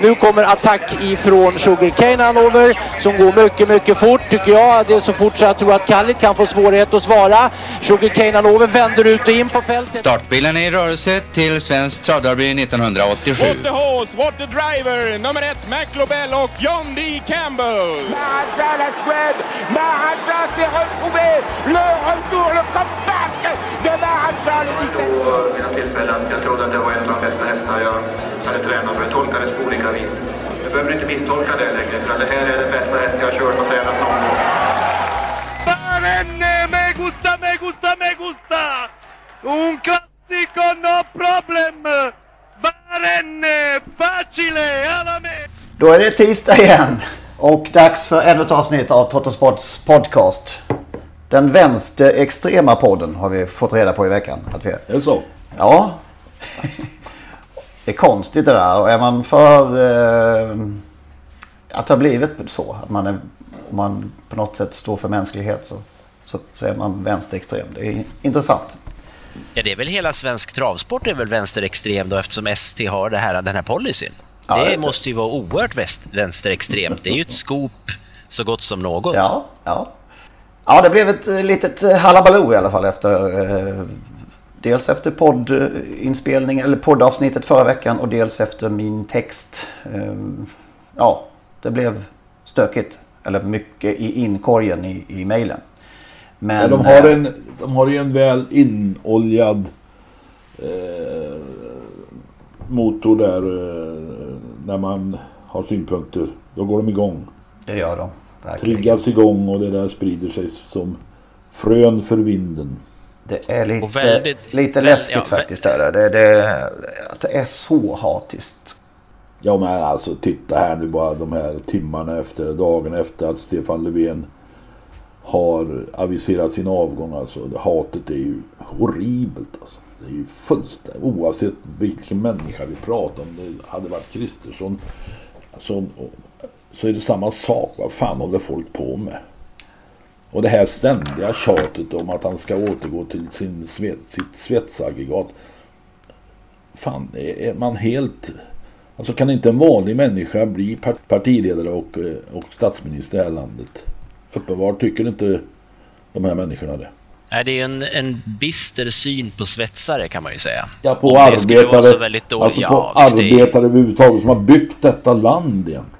Nu kommer attack ifrån Sugarcane Hanover som går mycket, mycket fort tycker jag. Det är så fort så jag tror att Kallit kan få svårighet att svara. Sugarcane Hanover vänder ut och in på fältet. Startbilen är i rörelse till Svensk Travderby 1987. What the horse, what the driver, nummer ett McLobel och John D. Campbell. Maharaja la Suède, Maharaja s'est retrouvé, le retour, le comeback de Maharaja le 17. Vid några tillfällen. Jag trodde att det var en av de bästa hästar jag hade tränat för jag tolkade det på olika vis. Du behöver inte misstolka det längre för det här är den bästa häst jag har kört och tränat någon gång. Me gusta, me gusta, me gusta! Un classico, no problem! Barenne, facile, alla me! Då är det tisdag igen och dags för ännu ett avsnitt av Trottosports podcast. Den vänsterextrema podden har vi fått reda på i veckan att vi är. Är det så? Ja. Det är konstigt det där. Och är man för... Eh, att det har blivit så. Att man, är, om man på något sätt står för mänsklighet så, så, så är man vänsterextrem. Det är intressant. Ja, det är väl hela svensk travsport är väl vänsterextrem då eftersom ST har det här, den här policyn. Ja, det det- måste ju vara oerhört väst, vänsterextremt. Det är ju ett skop så gott som något. Ja, ja. Ja, det blev ett eh, litet eh, halabaloo i alla fall efter... Eh, dels efter poddinspelningen, eller poddavsnittet förra veckan och dels efter min text. Eh, ja, det blev stökigt. Eller mycket i inkorgen i, i mejlen. Men... Ja, de, har eh, en, de har ju en väl inoljad eh, motor där eh, när man har synpunkter. Då går de igång. Det gör de. Verkligen. Triggas igång och det där sprider sig som frön för vinden. Det är lite, Och väldigt- lite väl- läskigt ja, faktiskt. Där. Det, det, att det är så hatiskt. Ja men alltså titta här nu bara de här timmarna efter, dagen efter att Stefan Löfven har aviserat sin avgång. Alltså hatet är ju horribelt. Alltså. Det är ju fullständigt, oavsett vilken människa vi pratar om. Det hade varit Kristersson. Alltså, så är det samma sak. Vad fan håller folk på med? Och det här ständiga tjatet om att han ska återgå till sin sitt svetsaggregat. Fan, är man helt... Alltså kan inte en vanlig människa bli par- partiledare och, eh, och statsminister i det här landet? Uppenbart tycker inte de här människorna det. Nej, det är en, en bister syn på svetsare kan man ju säga. Ja, på Om arbetare, alltså ja, på är- arbetare överhuvudtaget som har byggt detta land egentligen.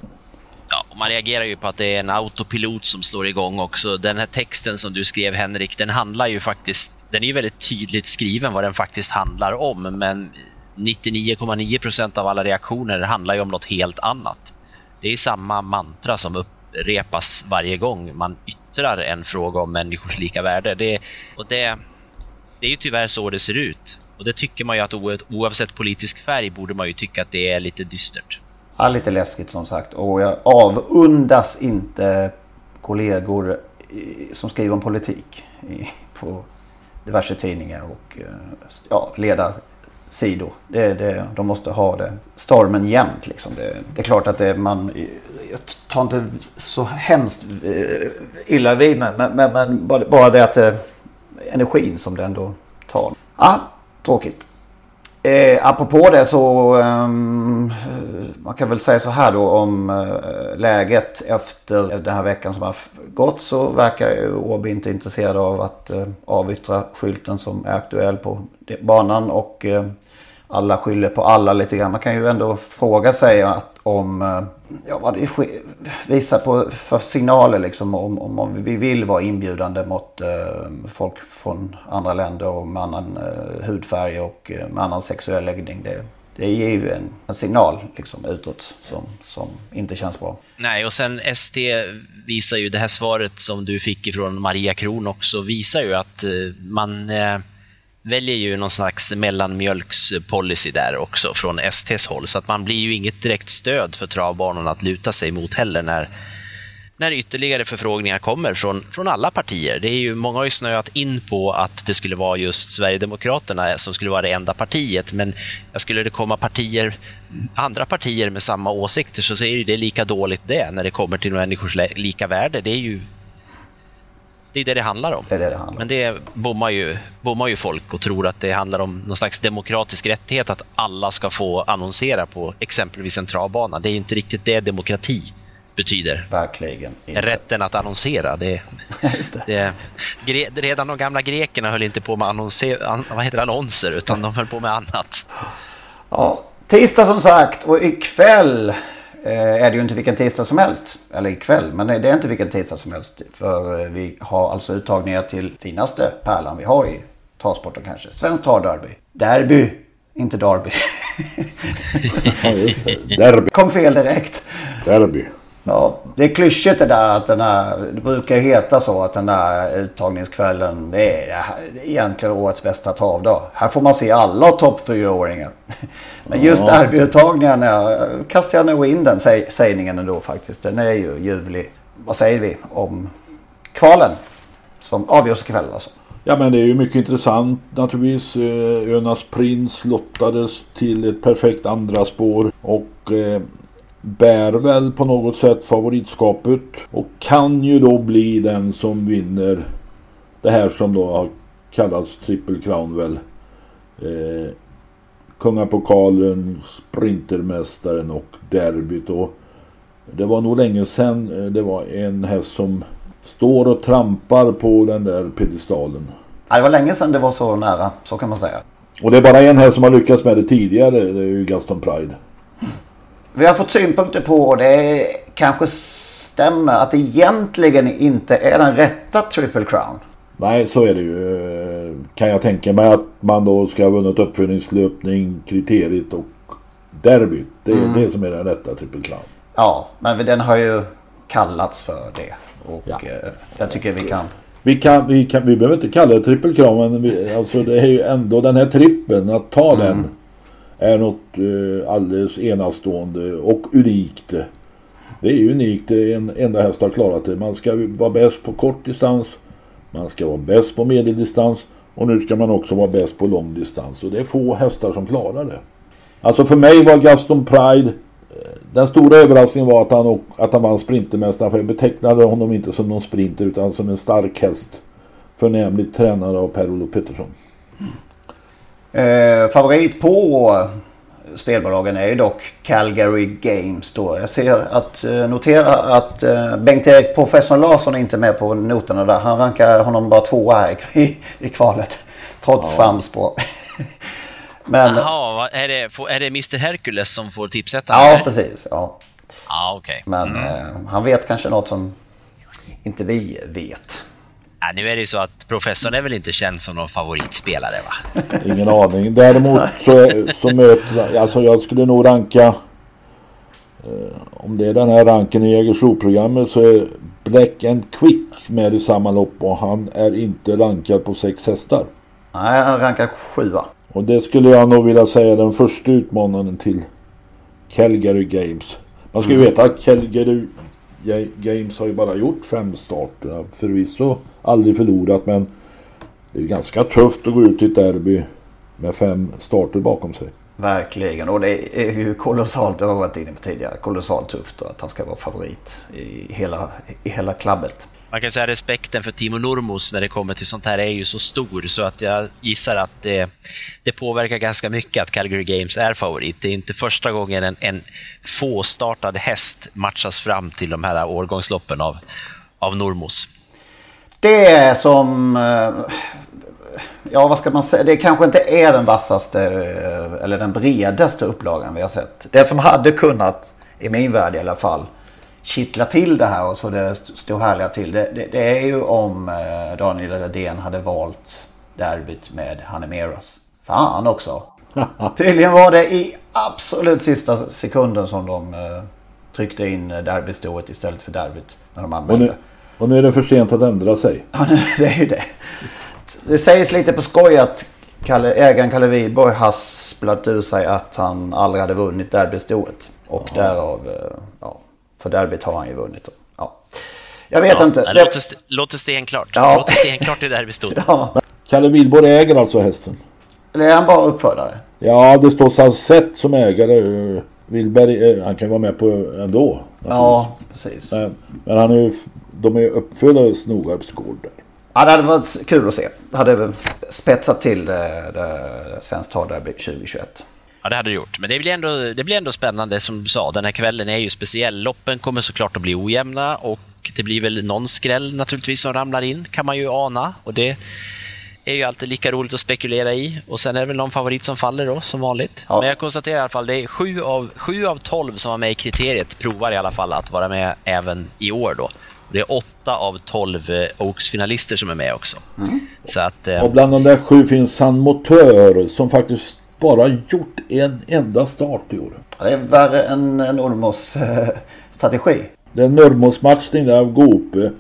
Man reagerar ju på att det är en autopilot som slår igång också. Den här texten som du skrev Henrik, den handlar ju faktiskt... Den är ju väldigt tydligt skriven vad den faktiskt handlar om, men 99,9 procent av alla reaktioner handlar ju om något helt annat. Det är samma mantra som upprepas varje gång man yttrar en fråga om människors lika värde. Det, och det, det är ju tyvärr så det ser ut. Och det tycker man ju att oavsett politisk färg borde man ju tycka att det är lite dystert. Ja, lite läskigt som sagt. Och jag avundas inte kollegor som skriver om politik på diverse tidningar och eh, ja, ledarsidor. Det, det, de måste ha det. Stormen jämt liksom. Det, det är klart att det, man... Jag tar inte så hemskt eh, illa vid mig. Men, men, men bara, det att det, energin som det ändå tar. Ja, tråkigt. Eh, apropå det så ehm, man kan väl säga så här då om eh, läget efter den här veckan som har gått så verkar Åby inte intresserad av att eh, avyttra skylten som är aktuell på banan och eh, alla skyller på alla lite grann. Man kan ju ändå fråga sig att om eh, ja, vad det sker, visar på för signaler liksom om, om, om vi vill vara inbjudande mot eh, folk från andra länder och med annan eh, hudfärg och eh, med annan sexuell läggning. Det, det ger ju en, en signal liksom utåt som, som inte känns bra. Nej, och sen ST visar ju det här svaret som du fick ifrån Maria Kron också, visar ju att eh, man eh, väljer ju någon slags mellanmjölkspolicy där också från STs håll, så att man blir ju inget direkt stöd för travbanorna att luta sig mot heller när, när ytterligare förfrågningar kommer från, från alla partier. Det är ju, många har ju snöat in på att det skulle vara just Sverigedemokraterna som skulle vara det enda partiet, men skulle det komma partier, andra partier med samma åsikter så är det lika dåligt det när det kommer till människors lika värde. Det är ju det är det det handlar om. Det är det det handlar. Men det bommar ju, bommar ju folk och tror att det handlar om någon slags demokratisk rättighet att alla ska få annonsera på exempelvis en travbana. Det är ju inte riktigt det demokrati betyder. Verkligen. Inte. Rätten att annonsera. Det, det. det, redan de gamla grekerna höll inte på med annonser, an, vad heter annonser, utan de höll på med annat. Ja, tisdag som sagt och ikväll är det ju inte vilken tisdag som helst. Eller ikväll, men det är inte vilken tisdag som helst. För eh, vi har alltså uttagningar till finaste pärlan vi har i travsporten kanske. Svensk travderby. Derby, inte Derby. ja, just det. Derby. Kom fel direkt. Derby. Ja, det är klyschigt det där att den här, det brukar heta så att den där uttagningskvällen det är, det är egentligen årets bästa travdag. Här får man se alla topp 4-åringar. Men just ja. derbyuttagningarna kastar jag nog in den sägningen ändå faktiskt. Den är ju ljuvlig. Vad säger vi om kvalen? Som avgörs ikväll alltså. Ja men det är ju mycket intressant naturligtvis. Eh, Önas prins lottades till ett perfekt andra spår och eh, bär väl på något sätt favoritskapet och kan ju då bli den som vinner det här som då har kallats Triple Crown väl. Eh, Kungapokalen, Sprintermästaren och derbyt. Och det var nog länge sedan eh, det var en häst som står och trampar på den där pedestalen. Ja, det var länge sedan det var så nära, så kan man säga. Och det är bara en häst som har lyckats med det tidigare, det är ju Gaston Pride. Vi har fått synpunkter på och det kanske stämmer att det egentligen inte är den rätta Triple Crown. Nej, så är det ju. Kan jag tänka mig att man då ska ha vunnit uppföljningslöpning, kriteriet och derbyt. Det är mm. det som är den rätta Triple Crown. Ja, men den har ju kallats för det. Och ja. eh, jag tycker vi kan... Vi, kan, vi, kan, vi behöver inte kalla det Crown men vi, alltså det är ju ändå den här trippen, att ta mm. den är något eh, alldeles enastående och unikt. Det är unikt, en enda häst har klarat det. Man ska vara bäst på kort distans, man ska vara bäst på medeldistans och nu ska man också vara bäst på lång distans. Och det är få hästar som klarar det. Alltså för mig var Gaston Pride eh, den stora överraskningen var att han, att han vann Sprintermästaren för jag betecknade honom inte som någon sprinter utan som en stark häst. Förnämligt tränad av Per-Olof Pettersson. Eh, favorit på spelbolagen är ju dock Calgary Games då. Jag ser att, eh, notera att eh, Bengt-Erik Professor Larsson är inte med på noterna där. Han rankar honom bara tvåa här i, i kvalet. Trots ja. framspår. Men... Jaha, är det, är det Mr Hercules som får tipsätta? Ja, eller? precis. Ja. Ah, okay. Men mm. eh, han vet kanske något som inte vi vet. Ja, nu är det ju så att professorn är väl inte känd som någon favoritspelare va? Ingen aning. Däremot så, så möter alltså jag skulle nog ranka eh, om det är den här ranken i Jägersro-programmet så är Black and Quick med i samma lopp och han är inte rankad på sex hästar. Nej, han rankar sjua. Och det skulle jag nog vilja säga den första utmanaren till Calgary Games. Man ska ju mm. veta att Calgary Games har ju bara gjort fem starter. Förvisso aldrig förlorat men det är ganska tufft att gå ut i ett derby med fem starter bakom sig. Verkligen och det är ju kolossalt, det har jag varit inne på tidigare, kolossalt tufft att han ska vara favorit i hela, i hela klabbet man kan säga att respekten för Timo Nurmos när det kommer till sånt här är ju så stor så att jag gissar att det, det påverkar ganska mycket att Calgary Games är favorit. Det är inte första gången en, en fåstartad häst matchas fram till de här årgångsloppen av, av Nurmos. Det är som, eh, ja vad ska man säga, det kanske inte är den vassaste eh, eller den bredaste upplagan vi har sett. Det som hade kunnat, i min värld i alla fall, kittla till det här och så det stod härliga till. Det, det, det är ju om eh, Daniel Redén hade valt derbyt med Hanemeras. Fan också. Tydligen var det i absolut sista sekunden som de eh, tryckte in derbystået istället för derbyt. När de använde. Och nu, och nu är det för sent att ändra sig. Ja, det är ju det. Det sägs lite på skoj att Kalle, ägaren Kalle Widborg hasplat ur sig att han aldrig hade vunnit derbystoet. Och Ja. därav, eh, ja, för derbyt har han ju vunnit. Ja. Jag vet Ja, inte. det Det- Låter, st- låter stenklart. Ja. Låter stenklart i derbystod. Ja. Kalle Wilborg äger alltså hästen. Eller är han bara uppfödare? Ja, det står Salsett som ägare. Eh, Wilberg, eh, han kan vara med på ändå. Ja, precis. Men, men han är ju, de är ju uppfödare Snogarps gård där. Ja, det hade varit kul att se. Det hade spetsat till det, det Svenskt travderby 2021. Ja, det hade det gjort. Men det blir, ändå, det blir ändå spännande som du sa. Den här kvällen är ju speciell. Loppen kommer såklart att bli ojämna och det blir väl någon skräll naturligtvis som ramlar in, kan man ju ana. Och det är ju alltid lika roligt att spekulera i. Och sen är det väl någon favorit som faller då, som vanligt. Men jag konstaterar i alla fall, det är sju av, sju av tolv som var med i kriteriet provar i alla fall att vara med även i år då. Det är åtta av tolv eh, Oaks-finalister som är med också. Så att... eh, Och bland de där sju finns San Motör som faktiskt bara gjort en enda start i år. Det är värre än en Olmos eh, strategi. Det är en Nurmos-matchning där av Gope.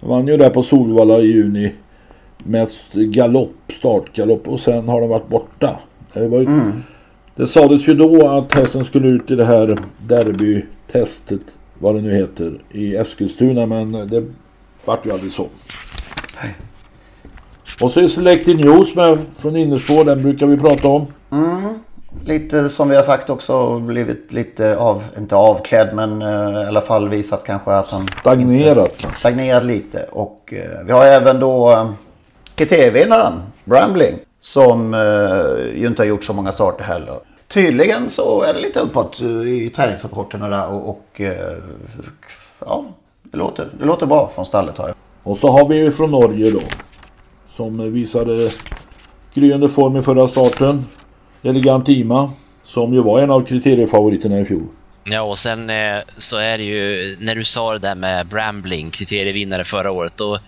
Vann ju där på Solvalla i juni. Med galopp, startgalopp och sen har de varit borta. Det, var ju, Mm. det sades ju då att hästen skulle ut i det här derbytestet, vad det nu heter, i Eskilstuna men det vart ju aldrig så. Och så är Selected News med från innerspår, den brukar vi prata om. Mm. Lite som vi har sagt också blivit lite av, inte avklädd men eh, i alla fall visat kanske att han Stagnerat. stagnerat lite. Och eh, vi har även då eh, kriterievinnaren Brambling som eh, ju inte har gjort så många starter heller. Tydligen så är det lite uppåt eh, i träningsrapporterna där och, och eh, ja, det låter, det låter bra från stallet har jag. Och så har vi ju från Norge då. Som visade gryende form i förra starten. Elegant Ima. Som ju var en av kriteriefavoriterna i fjol. Ja, och sen eh, så är det ju, när du sa det där med Brambling, kriterievinnare förra året, då,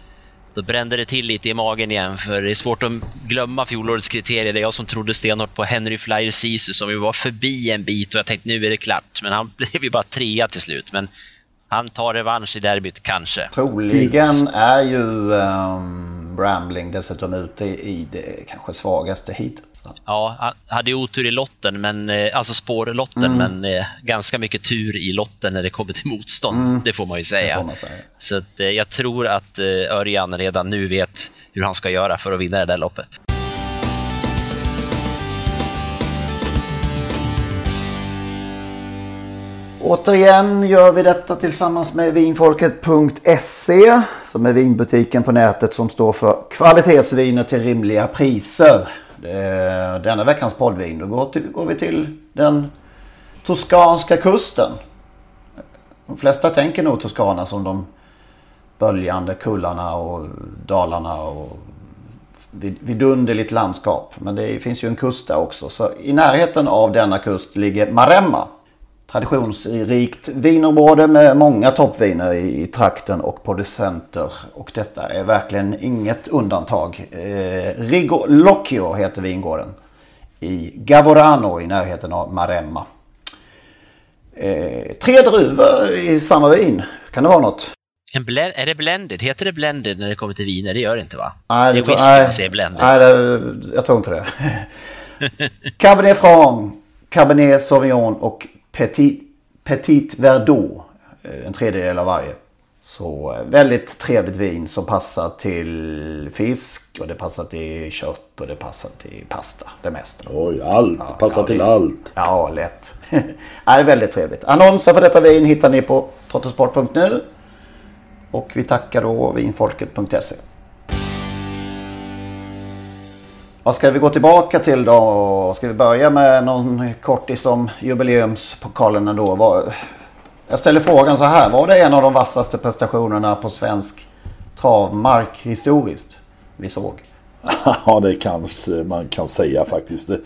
då brände det till lite i magen igen, för det är svårt att glömma fjolårets kriterier. Det är jag som trodde stenhårt på Henry Flyer Sisu, som ju var förbi en bit och jag tänkte nu är det klart, men han blev ju bara trea till slut. Men han tar revansch i derbyt, kanske. Troligen är ju ehm, Brambling dessutom ute i det kanske svagaste heatet. Ja, han hade otur i lotten, men, eh, alltså spårlotten, Mm. men eh, ganska mycket tur i lotten när det kommer till motstånd. Mm. Det får man ju säga. man säga. Så att, eh, jag tror att eh, Örjan redan nu vet hur han ska göra för att vinna det där loppet. Återigen gör vi detta tillsammans med vinfolket.se som är vinbutiken på nätet som står för kvalitetsviner till rimliga priser. Det- Denna veckans poddvin då går, till, går vi till den toskanska kusten. De flesta tänker nog Toscana som de böljande kullarna och dalarna och vidunderligt landskap. Men det finns ju en kust där också. Så i närheten av denna kust ligger Maremma. Traditionsrikt vinområde med många toppviner i, trakten och producenter. Och detta är verkligen inget undantag. Eh, Rigo Locchio heter vingården. I Gavorano i närheten av Maremma. Eh, tre druvor i samma vin. Kan det vara något? En blend, är det blended? Heter det blended när det kommer till viner? Det gör det inte va? Nej, det är whisky nej, man säger blended. Nej, det, jag tror inte det. Cabernet Franc, Cabernet Sauvignon och Petit, Petit Verdot. Eh, En tredjedel av varje. Så eh, väldigt trevligt vin som passar till fisk och det passar till kött och det passar till pasta. Det mesta. Oj, allt. Passar till visst. allt. Ja, lätt. ja, det är väldigt trevligt. Annonser för detta vin hittar ni på trottosport.nu. Och vi tackar då vinfolket.se. Vad ska vi gå tillbaka till då? Ska vi börja med någon kortis om jubileumspokalen ändå? Jag ställer frågan så här. Var det en av de vassaste prestationerna på svensk travmark historiskt vi såg? Ja, det kanske man kan säga faktiskt. Det,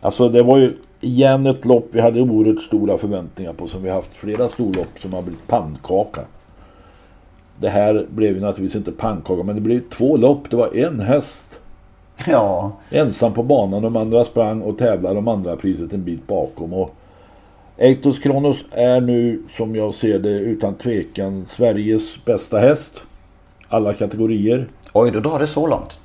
alltså det var ju igen ett lopp vi hade oerhört stora förväntningar på. Som vi haft flera storlopp som har blivit pannkaka. Det här blev ju naturligtvis inte pannkaka men det blev två lopp. Det var en häst Ja, ensam på banan. De andra sprang och tävlade om andra priset en bit bakom. Och Eitos Kronos är nu som jag ser det utan tvekan Sveriges bästa häst. Alla kategorier. oj då drar det så långt.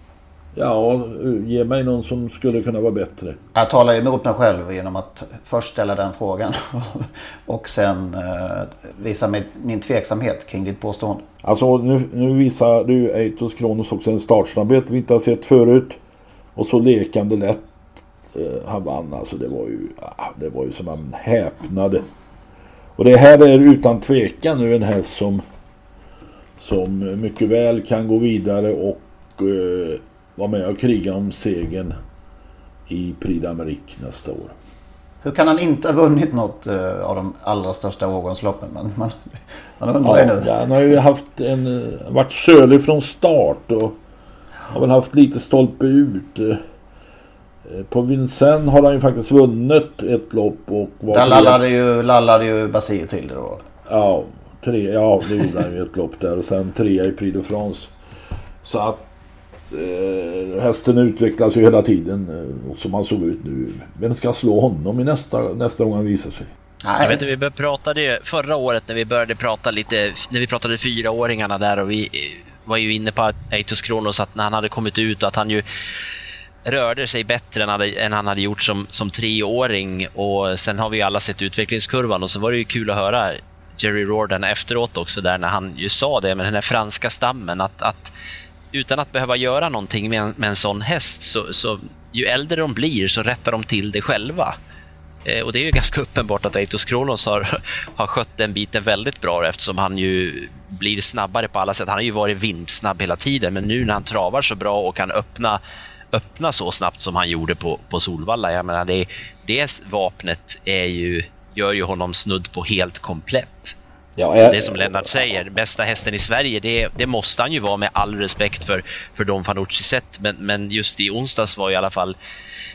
Ja, ge mig någon som skulle kunna vara bättre. Jag talar emot mig själv genom att först ställa den frågan och sen eh, visa min, min tveksamhet kring ditt påstående. Alltså nu, nu visar du Eitos Kronos också en startsnabbhet vi inte har sett förut. Och så lekande lätt eh, han vann. Alltså det var ju, ah, det var ju som man häpnade. Och det här är utan tvekan nu en häst som, som mycket väl kan gå vidare och eh, vara med och kriga om segern i Prix d'Amérique nästa år. Hur kan han inte ha vunnit något uh, av de allra största årgångsloppen? Man, man, man undrar ja, ju nu. Han har ju haft en, varit sölig från start och har väl haft lite stolpe ut. Eh, på Vincennes har han ju faktiskt vunnit ett lopp och var Där lallade ju, lallade ju Basir till det då. Ja, tre, ja det gjorde han ju ett lopp där och sen trea i Prix de France. Så att eh, hästen utvecklas ju hela tiden eh, som han såg ut nu. Vem ska slå honom i nästa, nästa gång han visar sig? Nej. Jag vet inte, vi pratade förra året när vi började prata lite, när vi pratade fyraåringarna där och vi eh, var ju inne på Eitos Kronos att när han hade kommit ut och att han ju rörde sig bättre än, hade, än han hade gjort som, som treåring och sen har vi ju alla sett utvecklingskurvan och så var det ju kul att höra Jerry Rorden efteråt också där när han ju sa det med den här franska stammen att, att utan att behöva göra någonting med en, med en sån häst, så, så ju äldre de blir så rättar de till det själva. Eh, och det är ju ganska uppenbart att Eitos Kronos har, har skött den biten väldigt bra eftersom han ju blir snabbare på alla sätt. Han har ju varit vindsnabb hela tiden, men nu när han travar så bra och kan öppna, öppna så snabbt som han gjorde på, på Solvalla, jag menar det, det vapnet är ju, gör ju honom snudd på helt komplett. Ja, jag... Så det som Lennart säger, bästa hästen i Sverige, det, det måste han ju vara med all respekt för, för Don Fanucci sett. Men, men just i onsdags var i alla fall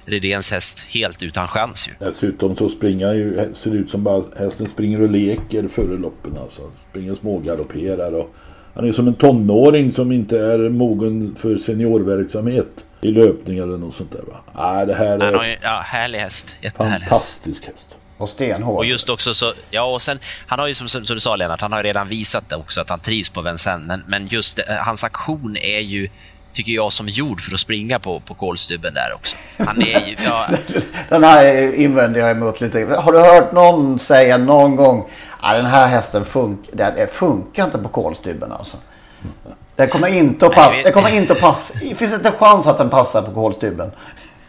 Redéns häst helt utan chans. Ju. Dessutom så springer ju, ser det ut som bara hästen springer och leker före loppen. Alltså. Springer smågalopperar. Och han är som en tonåring som inte är mogen för seniorverksamhet i löpning eller något sånt där. Va? Ah, det här är... Han har ju, ja, härlig häst. Jättehärlig Fantastisk häst. Och stenhård. Och just också så, ja och sen, han har ju som, som du sa Lennart, han har ju redan visat det också att han trivs på Vincennes, men, men just det, hans aktion är ju tycker jag, som gjord för att springa på, på kolstubben där också. Han är ju, ja... Den här invänder jag emot lite. Har du hört någon säga någon gång att den här hästen fun den funkar inte på kolstubben alltså? Den kommer inte att passa. Den kommer inte att passa. Det finns inte en chans att den passar på kolstubben.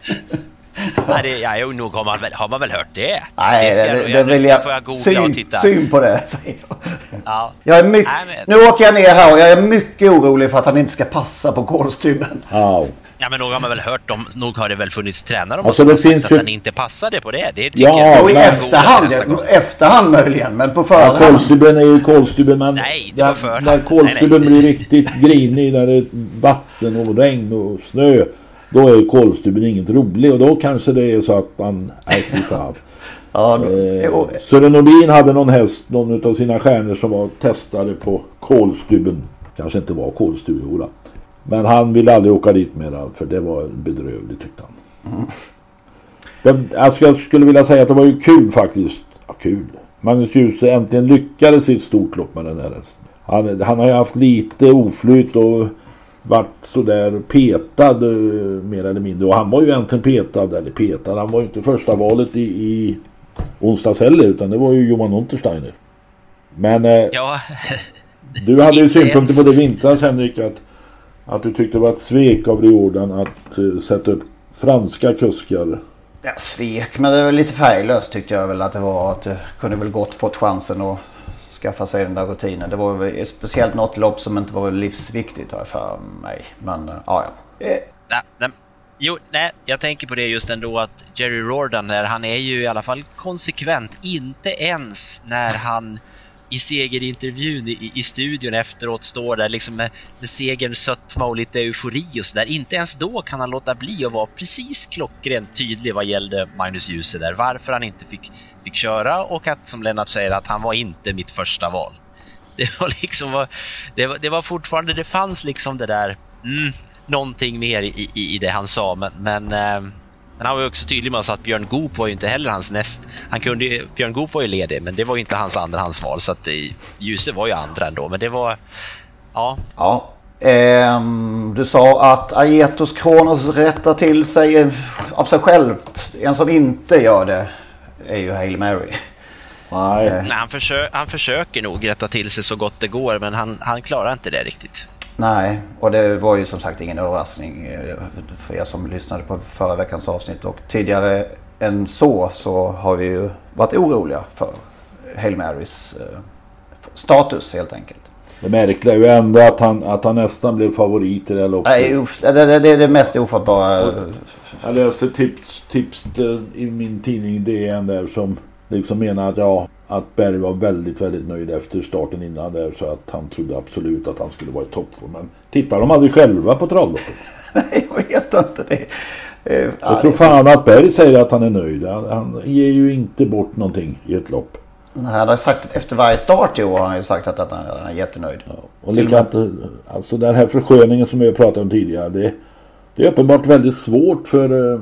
Nej, det, ja, jo, nog har man, väl, har man väl hört det. Nej, det, det, det vill jag... Får jag googla syn, och titta. Syn på det, säger jag. Ja. jag är mycket, Nej, men... Nu åker jag ner här och jag är mycket orolig för att han inte ska passa på kolstyben. Oh. Ja, men nog har man väl hört om, nog har det väl funnits tränare om alltså, som har sagt att ju... han inte passade på det. Det tycker ja, jag. i efterhand, efterhand möjligen, men på förhand. Ja, kolstyben är ju kolstyben, men nej, det var förhand. när kolstyben blir riktigt grinig, när det är vatten och regn och snö, då är kolstyben inget rolig och då kanske det är så att man, nej fy fan. ja, eh, Sören Nordin hade någon häst, någon av sina stjärnor som var testade på kolstyben. Kanske inte var kolstubehora. Men han ville aldrig åka dit mera för det var bedrövligt tyckte han. Mm. Det, alltså jag skulle vilja säga att det var ju kul faktiskt. Ja, kul. Magnus Djuse äntligen lyckades i ett stort lopp med den här hästen. Han, han har ju haft lite oflyt och vart sådär petad eh, mer eller mindre. Och han var ju egentligen petad, eller petad, han var ju inte första valet i, i onsdags heller utan det var ju Johan Untersteiner. Men eh, ja. du hade ju synpunkter på det vintras Henrik att, att du tyckte det var ett svek av Riordan att uh, sätta upp franska kuskar. Ja, svek, men det var lite färglöst tyckte jag väl att det var. Att det kunde väl gott fått chansen att skaffa sig den där rutinen. Det var väl speciellt något lopp som inte var livsviktigt har jag för mig. Men eh, ja, ja. Eh, nej, nej. Jo, nej, jag tänker på det just ändå att Jerry Rordan, han är ju i alla fall konsekvent. Inte ens när han i segerintervjun i, i studion efteråt står där liksom med, med segerns sötma och lite eufori och sådär. Inte ens då kan han låta bli att vara precis klockrent tydlig vad gällde Magnus Djuse där. Varför han inte fick, fick köra och att, som Lennart säger, att han var inte mitt första val. Det var liksom, det var, det var fortfarande, det fanns liksom det där, mm, någonting mer i, i, i det han sa, men, men eh, men han var också tydlig med att Björn Goop var ju inte heller hans näst... Han kunde, Björn Goop var ju ledig, men det var ju inte hans andrahandsval. Så att det, Ljuse var ju andra ändå, men det var... Ja. Ja. Ehm, du sa att Aetos Kronos rättar till sig av sig självt. En som inte gör det är ju Hail Mary. Nej. Nej, han, försö han försöker nog rätta till sig så gott det går, men han, han klarar inte det riktigt. Nej, och det var ju som sagt ingen överraskning eh, för er som lyssnade på förra veckans avsnitt. Och tidigare än så så har vi ju varit oroliga för Hail Marys eh, status helt enkelt. Det märkliga är ju ändå att han, att han nästan blev favorit i det här loppet. Nej, uff, det, det, det är det mest ofattbara. Jag läste tips, tips eh, i min tidning DN där som liksom menar att ja, att Berg var väldigt, väldigt nöjd efter starten innan där så att han trodde absolut att han skulle vara i toppform. Men tittar de aldrig själva på travloppet? Nej, jag vet inte det. Eh, Jag tror fan att Berg säger att han är nöjd. Han, han ger ju inte bort någonting i ett lopp. Han har sagt efter varje start i år har han ju sagt att, att han är jättenöjd. Och likadant, alltså den här försköningen som vi har pratat om tidigare. Det, det är uppenbart väldigt svårt för eh,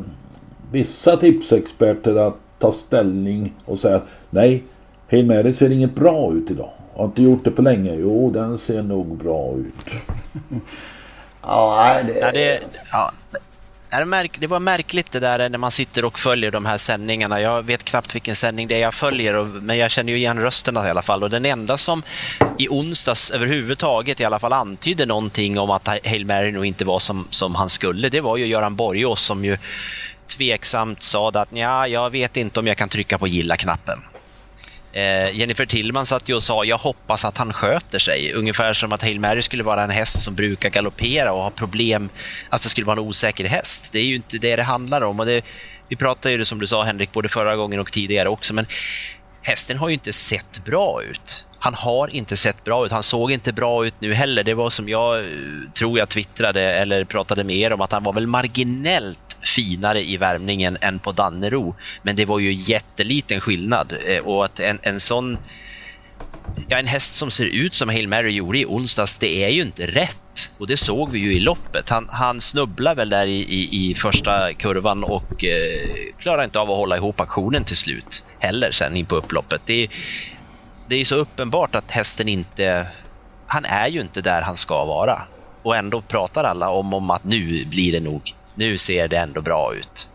vissa tipsexperter att ta ställning och säga nej, Hail Mary ser inget bra ut idag. Har inte gjort det på länge. Jo, den ser nog bra ut. Ja, det... Ja, det, ja. Det, var märkligt det där när man sitter och följer de här sändningarna. Jag vet knappt vilken sändning det är jag följer, och, men jag känner ju igen rösterna i alla fall. Och den enda som i onsdags överhuvudtaget i alla fall antydde någonting om att Hail Mary nog inte var som, som han skulle, det var ju Göran Borgås som ju tveksamt sa att ja, jag vet inte om jag kan trycka på gilla-knappen. Eh, Jennifer Tillman satt ju och sa jag hoppas att han sköter sig. Ungefär som att Hail Mary skulle vara en häst som brukar galoppera och ha problem. Alltså det skulle vara en osäker häst. Det är ju inte det det handlar om. Och det, vi pratade ju det som du sa Henrik, både förra gången och tidigare också. Men hästen har ju inte sett bra ut. Han har inte sett bra ut. Han såg inte bra ut nu heller. Det var som jag eh, tror jag twittrade eller pratade med er om att han var väl marginellt finare i värmningen än på Dannero. Men det var ju jätteliten skillnad. Eh, och att en, en sån... Ja, en häst som ser ut som Hail Mary gjorde i onsdags, det är ju inte rätt. Och det såg vi ju i loppet. Han, han snubblar väl där i, i, i första kurvan och eh, klarar inte av att hålla ihop aktionen till slut heller sen in på upploppet. Det, det är så uppenbart att hästen inte... Han är ju inte där han ska vara. Och ändå pratar alla om, om att nu blir det nog nu ser det ändå bra ut.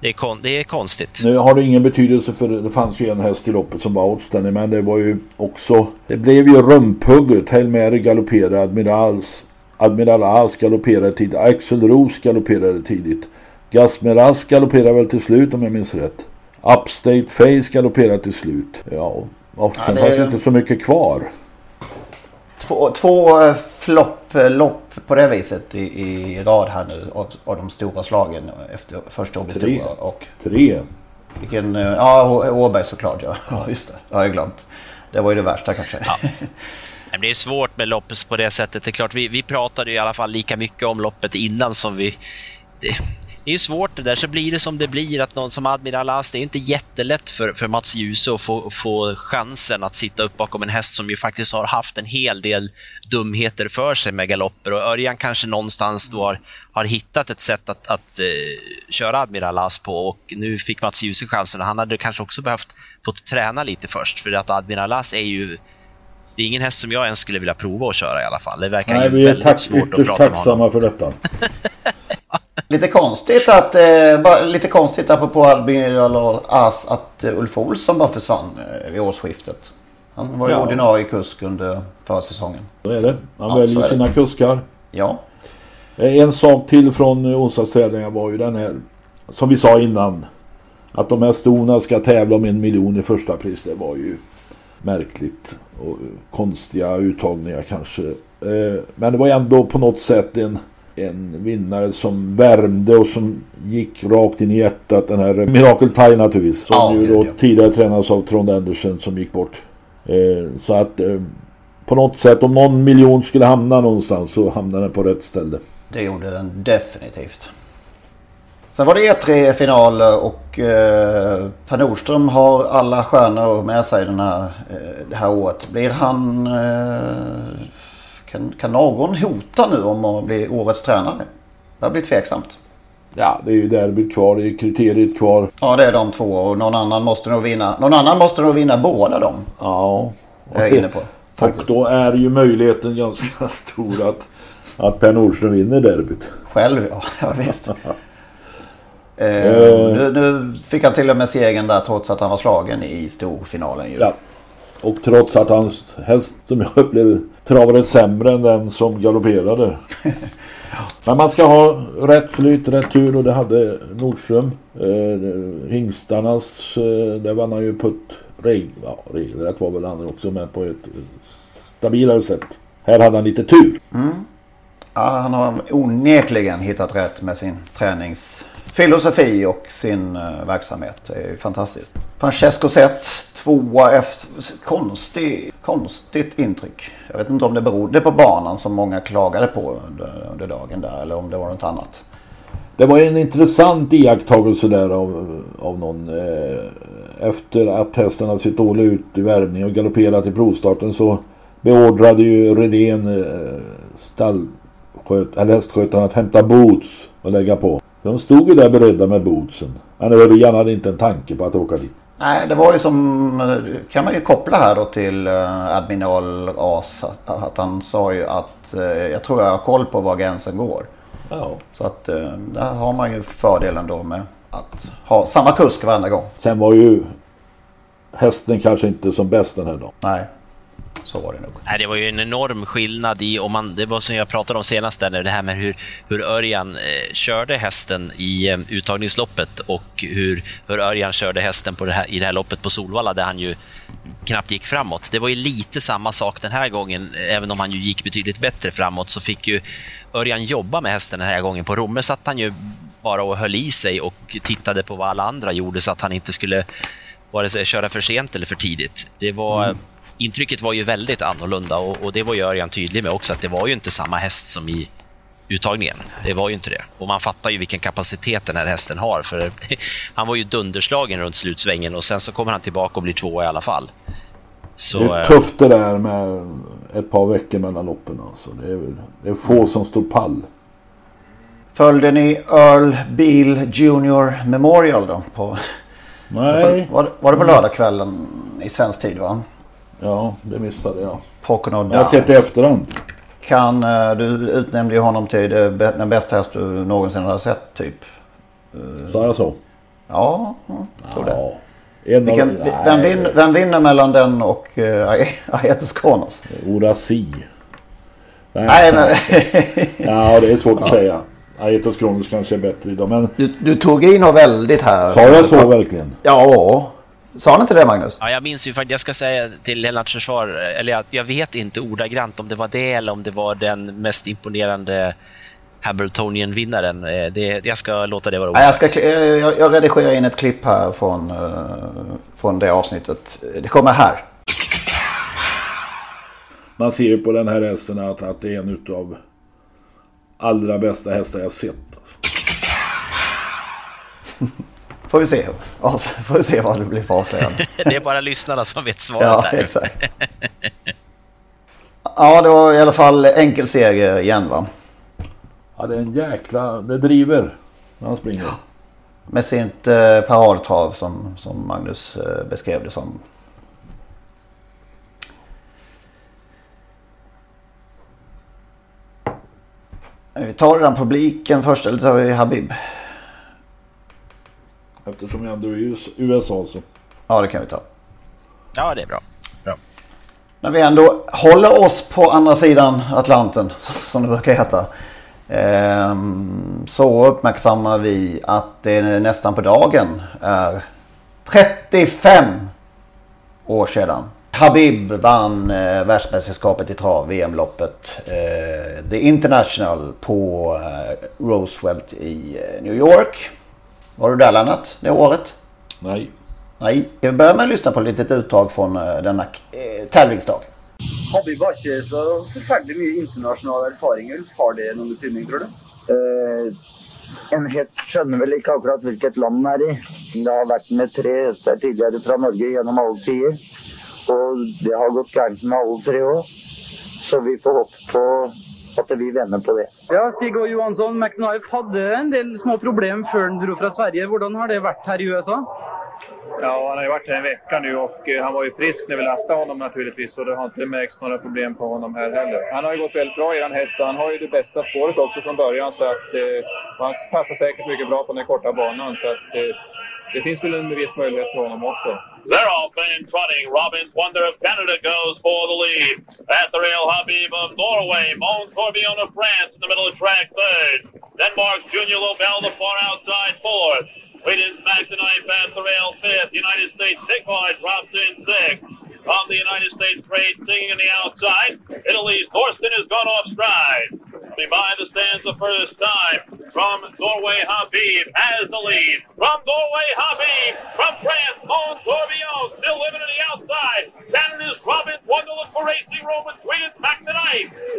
Det är, kon det är konstigt. Nu har det ingen betydelse för det fanns ju en häst i loppet som var outstanding men det var ju också... Det blev ju rumphugget. Hail Mary galopperade, Admirals, Admiral As galopperade tidigt, Axel Ros galopperade tidigt. Gasmeras galopperade väl till slut om jag minns rätt. Upstate Face galopperade till slut. Ja, och sen Ja, det fanns inte så mycket kvar. Två, två eh, flopplopp på det viset i, i rad här nu av, av de stora slagen efter första stora. Och Tre. vilken, eh, ja Åberg såklart ja. ja. Just det, det har jag glömt. Det var ju det värsta kanske. Men Det är svårt med loppet på det sättet. Det är klart, vi, vi pratade ju i alla fall lika mycket om loppet innan som vi... Det, det är svårt det där, så blir det som det blir. Att någon som Admiral As, det är inte jättelätt för, för Mats Djuse att få, få chansen att sitta upp bakom en häst som ju faktiskt har haft en hel del dumheter för sig med galopper. Och Örjan kanske någonstans då har, har hittat ett sätt att, att eh, köra Admiral As på och nu fick Mats Djuse chansen. och Han hade kanske också behövt fått träna lite först, för att Admiral As är ju det är ingen häst som jag ens skulle vilja prova att köra i alla fall. Det verkar Nej, ju vi är väldigt svårt att ytterst prata med honom. tacksamma för detta. Lite konstigt att, eh, bara, lite konstigt apropå Admiral och As att eh, Ulf Olsson bara försvann eh, vid årsskiftet. Han var ju Ja. ordinarie kusk under förra säsongen. Så är det. Han Ja, väljer är det. sina kuskar. Ja. Eh, En sak till från onsdagstävlingen var ju den här. Som vi sa innan. Att de här stona ska tävla om en miljon i första pris. Det var ju märkligt. Och konstiga uttagningar kanske. Men det var ändå på något sätt en, en vinnare som värmde och som gick rakt in i hjärtat. Den här Miracle Tie naturligtvis. Som Ja, ju då ja. tidigare tränades av Trond Andersen som gick bort. Eh, Så att eh, på något sätt om någon miljon skulle hamna någonstans så hamnar den på rätt ställe. Det gjorde den definitivt. Sen var det E3 final och eh, Per Nordström har alla stjärnor med sig den här, eh, det här året. Blir han... Eh, kan, kan någon hota nu om att bli årets tränare? Det blir tveksamt. Ja, det är ju derbyt kvar, det är kriteriet kvar. Ja, det är de två och någon annan måste nog vinna. Någon annan måste nog vinna båda dem. Ja. Är jag inne på. Och då är ju möjligheten ganska stor att att Per Nordström vinner derbyt. Själv ja, ja visst. Eh, nu, nu fick han till och med segern där trots att han var slagen i storfinalen ju. Ja. Och trots att hans häst som jag upplevde travade sämre än den som galopperade. Men man ska ha rätt flyt, rätt tur och det hade Nordström. Eh, hingstarnas, eh, där vann han ju på ett reg, ja, regelrätt var väl han också men på ett stabilare sätt. Här hade han lite tur. Mm. Ja, han har onekligen hittat rätt med sin Filosofi och sin eh, verksamhet. Det är ju fantastiskt. Francesco Zet, tvåa efter... Konstig, konstigt intryck. Jag vet inte om det berodde på banan som många klagade på under, under dagen där eller om det var något annat. Det var en intressant iakttagelse där av, av någon. Eh, efter att hästen hade sett dålig ut i värmning och galopperat i provstarten så beordrade ju Redén eh, stall... eller hästskötaren att hämta boots och lägga på. Så de stod ju där beredda med bootsen. Men Örjan hade inte en tanke på att åka dit. Nej, det var ju som, kan man ju koppla här då till uh, Admiral As. Att, han sa ju att uh, jag tror jag har koll på var gränsen går. Ja. Så att uh, där har man ju fördelen då med att ha samma kusk varenda gång. Sen var ju hästen kanske inte som bäst den här dagen. Nej, så var det nog. Nej, det var ju en enorm skillnad i, om man, det var som jag pratade om senast, där, det här med hur, hur Örjan eh, körde hästen i eh, uttagningsloppet och hur, hur Örjan körde hästen på det här, i det här loppet på Solvalla där han ju knappt gick framåt. Det var ju lite samma sak den här gången, även om han ju gick betydligt bättre framåt så fick ju Örjan jobba med hästen den här gången. På Romme satt han ju bara och höll i sig och tittade på vad alla andra gjorde så att han inte skulle vare sig köra för sent eller för tidigt. Det var, mm. Intrycket var ju väldigt annorlunda och, och det var ju Örjan tydlig med också att det var ju inte samma häst som i uttagningen. Det var ju inte det. Och man fattar ju vilken kapacitet den här hästen har. För Han var ju dunderslagen runt slutsvängen och sen så kommer han tillbaka och blir tvåa i alla fall. Så, det är tufft det där med ett par veckor mellan loppen. Alltså. Det, är, det är få som står pall. Följde ni Earl Beale Junior Memorial då? På, Nej. Var, var det på lördagskvällen i svensk tid va? Ja, det missade jag. Pocono Jag har sett det i efterhand. Kan, eh, du utnämnde ju honom till den bästa häst du någonsin har sett typ. Sa jag så? Ja, jag tror ja. det. Vilken, vem, vinner, vem, vinner, mellan den och uh, Aetos Kronos? Orasi. Nej, Nej men... ja, det är svårt att säga. Aetos Kronos kanske är bättre idag. Men... Du, du tog i något väldigt här. Sa jag så verkligen? Ja. Sa han inte det Magnus? Ja, jag minns ju faktiskt, jag ska säga till Lennarts försvar, eller jag, jag, vet inte ordagrant om det var det eller om det var den mest imponerande Hamiltonian-vinnaren. Eh, det, jag ska låta det vara osagt. Jag, ska, jag, jag redigerar in ett klipp här från, uh, från det avsnittet. Det kommer här. Man ser ju på den här hästen att, att det är en utav allra bästa hästar jag sett. Får vi se. Ja, får vi se vad det blir för avslöjande. det är bara lyssnarna som vet svaret ja, här. Exakt. ja, det var i alla fall enkel seger igen va? Ja, det är en jäkla... Det driver när han springer. Med sitt eh, paradtrav som, som Magnus eh, beskrev det som. Vi tar den publiken först eller tar vi Habib? Eftersom jag ändå är i USA så. Ja, det kan vi ta. Ja, det är bra. bra. När vi ändå håller oss på andra sidan Atlanten, som det brukar heta. Ehm, så uppmärksammar vi att det nästan på dagen är 35 år sedan. Habib vann eh, världsmästerskapet i trav, VM-loppet, eh, The International på eh, Roosevelt i eh, New York. Var du där Lennart det året? Nej. Nej. Vi börjar med att lyssna på ett litet uttag från uh, denna eh, tävlingsdag. Har inte så förfärligt mycket internationella erfarenheter. Har det någon betydning tror du? Uh, en häst skjønner väl inte akkurat vilket land den är i. Det har varit med tre hästar tidigare från Norge genom alla tider. Och det har gått galt med alla tre år. Så vi får hoppas på att vi vänner på det. Ja, Stig och Johansson, McKnife hade en del små problem før han dro från Sverige. Hur har det varit här i USA? Ja, han har ju varit här en vecka nu och eh, han var ju frisk när vi lastade honom naturligtvis och det har inte märkts några problem på honom här heller. Han har ju gått väldigt bra i den häst och han har ju det bästa spåret också från början så att eh, han passar säkert mycket bra på den korta banan så att eh, det finns väl en viss möjlighet för honom också. They're off and trotting. Robin's Wonder of Canada goes for the lead. At the rail, Habib of Norway. Mons Tourbillon of France in the middle of track third. Denmark's Junior Lobel the far outside fourth. Sweden's Max the Knife at the rail fifth. United States Sigmar drops in sixth. On the United States grade singing in the outside. Italy's Thorsten has gone off stride. Behind the stands the first time. From Norway, Habib has the lead. From Norway, Habib. From France, Mons Tourbillon still living in the outside. Canada's Robin Wonderland for racing room with Max the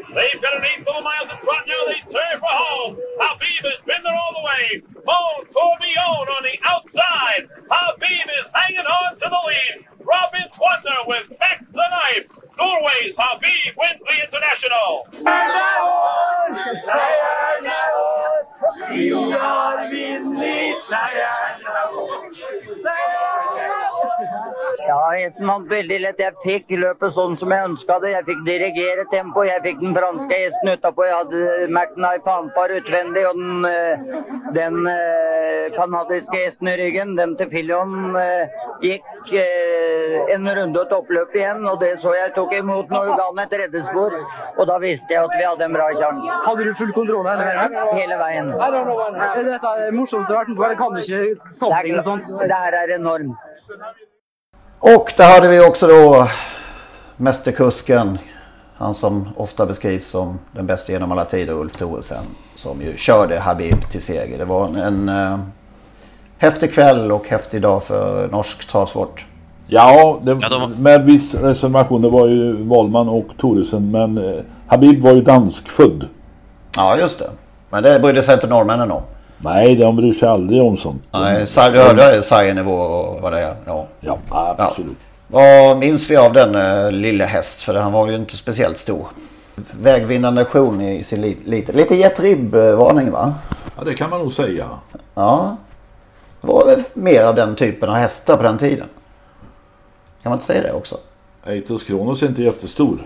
They've got an eighth of a mile to trot now. They turn for home. Habib has been there all the way. Mons Tourbillon on the outside. Habib is hanging on to the lead. Robin's Wonder with Max the Knife. Norway's Habib wins the international. Ja, hesten vant veldig lett. Jeg fikk løpet sånn som jeg ønska det. Jeg fikk dirigere tempo. Jeg fikk den franske hesten utapå. Jeg hadde McKnife annenpar utvendig og den, eh, den eh, kanadiske hesten i ryggen. Den til Filion eh, gikk en runde og toppløp igjen, og det så jeg tok imot når hun ga den et reddespor. Og da visste jeg at vi hadde en bra sjanse. Hadde du full kontroll hele veien? Hele veien. Er dette det morsomste du har vært med på? Jeg kan ikke sammenligne sånt. Det här är enormt. Och där hade vi också då mästerkusken. Han som ofta beskrivs som den bästa genom alla tider, Ulf Thoresen. Som ju körde Habib till seger. Det var en, en uh, häftig kväll och häftig dag för norsk travsport. Ja, det, med viss reservation. Det var ju Wahlman och Thoresen. Men eh, Habib var ju danskfödd. Ja, just det. Men det brydde sig inte norrmännen om. Nej, de bryr sig aldrig om sånt. Nej, du hörde Sarjenivå och vad det är. Ja, ja absolut. Ja. Vad minns vi av den uh, lilla häst? För han var ju inte speciellt stor. Vägvinnande nation i sin li lite, lite Jet varning va? Ja, det kan man nog säga. Ja. Var det mer av den typen av hästar på den tiden? Kan man inte säga det också? Eitos Kronos är inte jättestor.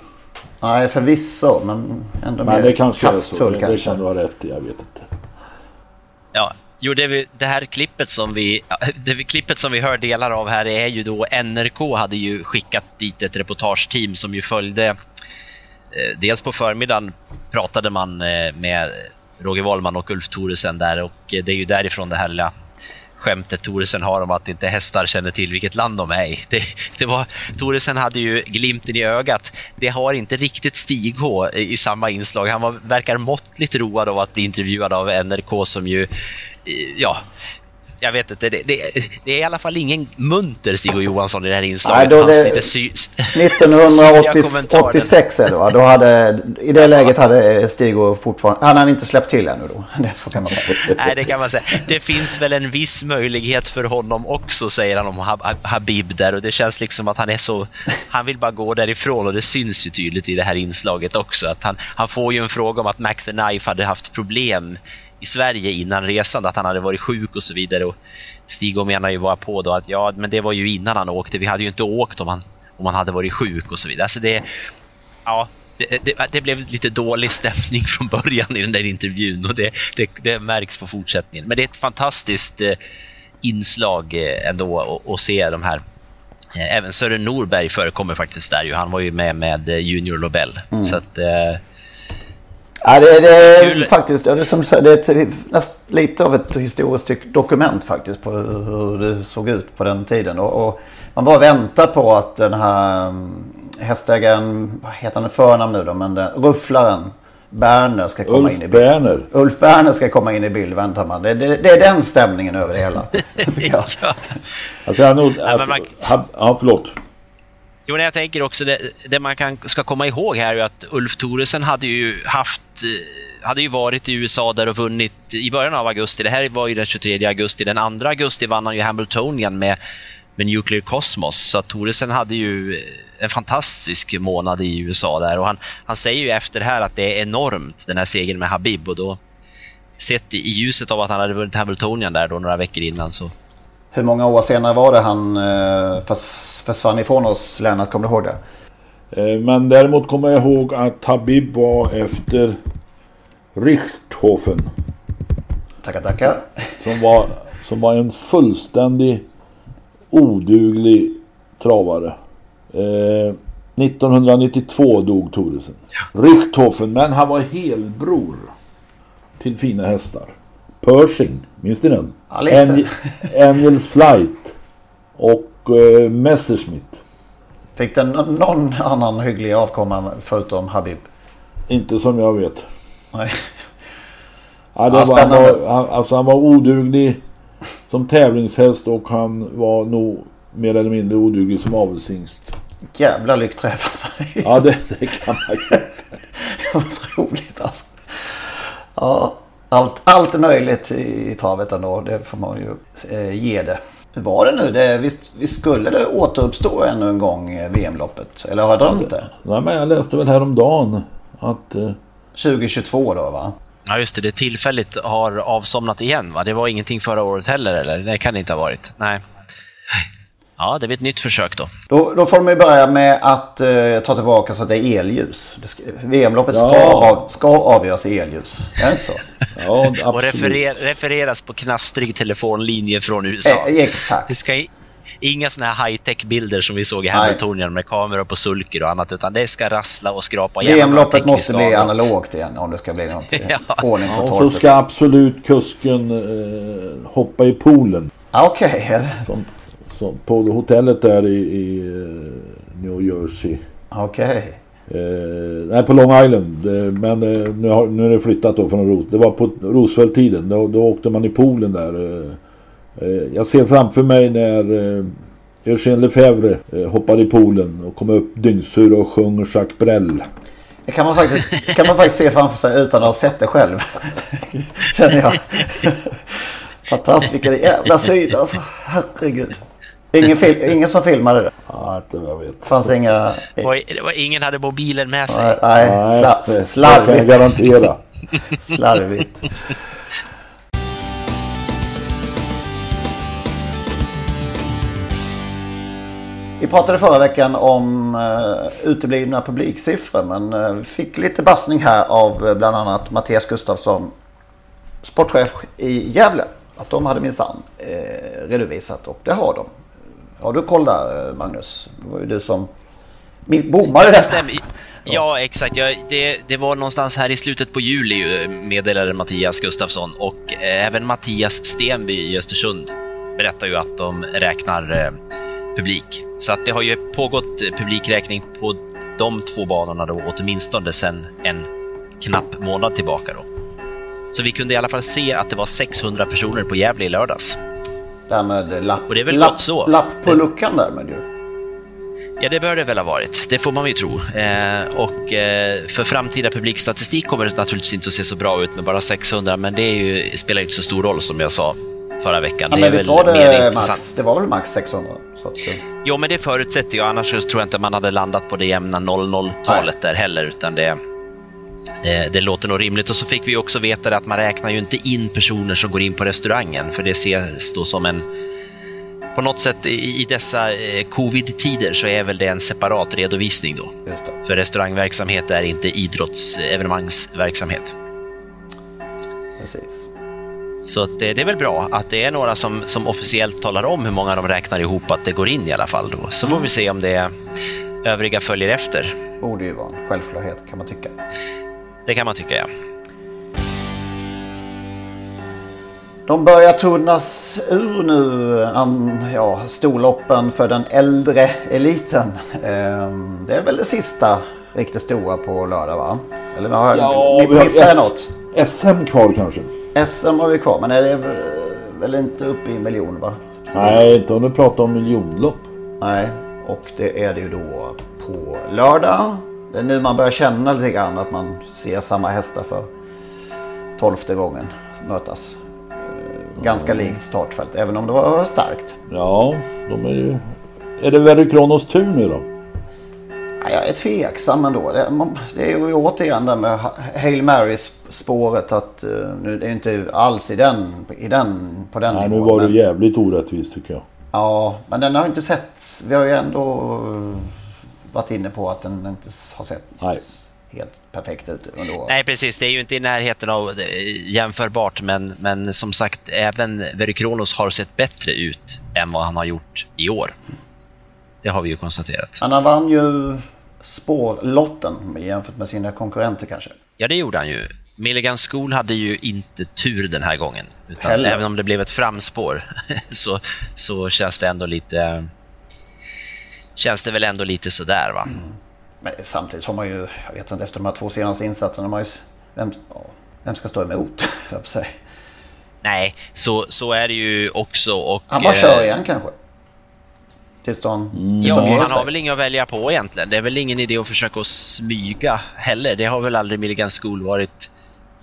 Nej, förvisso. Men ändå men mer det kanske kraftfull är så. Det, kanske. det kan du ha rätt i. Jag vet inte. Ja, jo, det, vi, det här klippet som vi det klippet som vi hör delar av här är ju då NRK hade ju skickat dit ett reportageteam som ju följde eh, dels på förmiddagen pratade man eh, med Roger Wahlman och Ulf Thoresen där och eh, det är ju därifrån det här lilla skämtet Thoresen har om att inte hästar känner till vilket land de är i. Det, det var, Thoresen hade ju glimten i ögat. Det har inte riktigt Stig H i, i samma inslag. Han var, verkar måttligt road av att bli intervjuad av NRK som ju, eh, ja, jag vet inte, det, det, det, är i alla fall ingen munter Stig och Johansson i det här inslaget. Nej, då det- lite sy, 1986 är det va? Då hade, I det läget hade Stig fortfarande... Han hade inte släppt till ännu då. Det så kan man säga. Nej, det kan man säga. Det finns väl en viss möjlighet för honom också, säger han om Hab- Habib där. Och det känns liksom att han är så... Han vill bara gå därifrån och det syns ju tydligt i det här inslaget också. Att han, han får ju en fråga om att Mac the Knife hade haft problem i Sverige innan resan, att han hade varit sjuk och så vidare. Och Stig menar ju bara på då att ja, men det var ju innan han åkte. Vi hade ju inte åkt om han, om han hade varit sjuk och så vidare. Alltså det, ja, det, det, det blev lite dålig stämning från början i den där intervjun och det, det, det märks på fortsättningen. Men det är ett fantastiskt eh, inslag eh, ändå att- se de här. Eh, även Sören Norberg förekommer faktiskt där. ju. Han var ju med med Junior Lobel. Mm. Så att, Ja, det, det är Kul. faktiskt det är som, det är ett, näst, lite av ett historiskt dokument faktiskt på hur, det såg ut på den tiden. Och, och man bara väntar på att den här mm, hästägaren, vad heter han i förnamn nu då, men den, rufflaren Berner ska komma Ulf in i bild. Berner. Ulf Berner ska komma in i bild väntar man. Det, det, det är den stämningen över det hela. ja. Alltså, men man- att, ja, förlåt. Jo, jag tänker också det, det man kan, ska komma ihåg här är att Ulf Thoresen hade ju haft eh, hade ju varit i USA där och vunnit i början av augusti. Det här var ju den 23 augusti. Den 2 augusti vann han ju Hamiltonian med, med Nuclear Cosmos. Så Thoresen hade ju eh, en fantastisk månad i USA där. Och han, han säger ju efter det här att det är enormt, den här segern med Habib. Och då, sett i, i ljuset av att han hade vunnit Hamiltonian där då några veckor innan så Hur många år senare var det han eh, fast försvann ifrån oss, Lennart? Kommer du ihåg det? Eh, Men däremot kommer jag ihåg att Habib var efter Richthofen. Tackar, tackar. Som var, som var en fullständig oduglig travare. Eh, 1992 dog Thoresen. Richthofen, men han var helbror till fina hästar. Pershing, minns ni den? Ja. Angel, Angel Flight och eh, Messerschmitt. Fick den någon annan hygglig avkomma förutom Habib? Inte som jag vet. Nej. Ja, det Ja, var, han, var, han, alltså han var oduglig som tävlingshäst och han var nog mer eller mindre oduglig som avelshingst. Jävla lyckträff alltså. Ja, det, det kan man ju Otroligt alltså. Ja, allt, allt möjligt i, i travet ändå. Det får man ju eh, ge det. Hur var det nu? Det, visst, visst skulle det återuppstå ännu en gång eh, VM-loppet? Eller har jag drömt det? Nej, men jag läste väl häromdagen att... Eh, 2022 då va? Ja, just det. Det tillfälligt har avsomnat igen, va? Det var ingenting förra året heller, eller? Det kan det inte ha varit. Nej. Ja, det blir ett nytt försök då. Då, då får de ju börja med att eh, ta tillbaka så att det är elljus. Ska- VM-loppet ska, Ja. av, ska avgöras i elljus. Är det inte så? Ja, Och referer, refereras på knastrig telefonlinje från USA. Eh, exakt. Det ska i, inga såna här high-tech-bilder som vi såg i. Hamiltonien med kameror på sulker och annat, utan det ska rassla och skrapa igenom VM-loppet måste bli analogt igen om det ska bli något Ja. ordning ja, på och så torpet. ska absolut kusken eh, hoppa i poolen. Ah, Okej, Som, som på hotellet där i, i eh, New Jersey. okej. Eh, nej, på Long Island. Eh, men eh, nu, har, nu är det flyttat då från Ros. Det var på Roosevelt-tiden. Då, då åkte man i poolen där. Eh, jag ser framför mig när Eugène Lefebvre hoppade i poolen och kom upp dyngsur och sjöng Jacques Brel. Det kan man, faktiskt, kan man faktiskt se framför sig utan att ha sett det själv. Känner jag. Fantastiskt, vilken jävla syn alltså. Herregud. Ingen, fil, ingen som filmade det? Ja, inte vad jag vet. Fanns inga... Det var, det var, ingen hade mobilen med sig. Nej, nej, sla, det- det slarvigt. kan jag garantera. Slarvigt. Vi pratade förra veckan om uh, uteblivna publiksiffror men uh, vi fick lite bassning här av uh, bland annat Mattias Gustafsson, sportchef i Gävle. Att de hade minsann uh, redovisat och det har de. Har du koll där eh, Magnus? Det var ju du som bommade det detta. Ja, exakt. Ja, det, det var någonstans här i slutet på juli eh, meddelade Mattias Gustafsson och eh, även Mattias Stenby i Östersund berättar ju att de räknar publik. Så att det har ju pågått publikräkning på de två banorna då åtminstone sedan en knapp månad tillbaka. Då. Så vi kunde i alla fall se att det var 600 personer på Gävle i lördags. Därmed lapp, Och det är väl lapp, så. lapp på luckan därmed ju. Ja, det bör det väl ha varit. Det får man ju tro. Eh, och eh, för framtida publikstatistik kommer det naturligtvis inte att se så bra ut med bara 600, men det ju, spelar inte så stor roll som jag sa förra veckan. Ja, det är väl var mer det intressant. max? Det var väl max 600? Så att, eh, Jo, men det förutsätter jag. Annars tror jag inte man hade landat på det jämna 00-talet där heller, utan det, det, det låter nog rimligt. Och så fick vi också veta att man räknar ju inte in personer som går in på restaurangen, för det ses då som en på något sätt i dessa eh, covid-tider så är väl det en separat redovisning då. För restaurangverksamhet är inte idrottsevenemangsverksamhet. Precis. Så det, det är väl bra att det är några som, som officiellt talar om hur många de räknar ihop att det går in i alla fall. Då. Så får vi se om det övriga följer efter. Borde ju vara en självklarhet kan man tycka. Det kan man tycka, ja. De börjar tunnas ur nu, an, ja, storloppen för den äldre eliten. Ehm, det är väl det sista riktigt stora på lördag va? Eller har Ja, ni jag S- något? SM kvar kanske? SM har vi kvar, men är det väl- väl inte uppe i en miljon va? Nej, inte om du pratar om miljonlopp. Nej, och det är det ju då på lördag. Det är nu man börjar känna lite grann att man ser samma hästar för tolfte gången mötas. Eh, Ganska likt startfält, även om det var starkt. Ja, de är ju... Är det Verry Kronos tur nu då? Ja, jag är tveksam ändå. Det, man- det är ju återigen det med Ha- Hail Marys spåret att eh, nu det är inte alls i den, i den, på den Nej, nu nivån. var det men- jävligt orättvist tycker jag. Ja, men den har inte sett. Vi har ju ändå varit inne på att den inte har sett Nej. helt perfekt ut under året. Nej, precis. Det är ju inte i närheten av eh, jämförbart, men, men som sagt, även Verikronos har sett bättre ut än vad han har gjort i år. Det har vi ju konstaterat. Han vann ju spårlotten jämfört med sina konkurrenter kanske. Ja, det gjorde han ju. Milligan School hade ju inte tur den här gången. Utan Heller. även om det blev ett framspår så, så känns det ändå lite... Känns det väl ändå lite sådär, va? Men samtidigt har man ju, jag vet inte, efter de här två senaste insatserna, man ju, vem, ja, vem ska stå emot? Nej, så, så är det ju också. Och, Han bara eh, kör igen kanske. Tills de det Ja, fungerar han har väl inget att välja på egentligen. Det är väl ingen idé att försöka att smyga heller. Det har väl aldrig Milligan School varit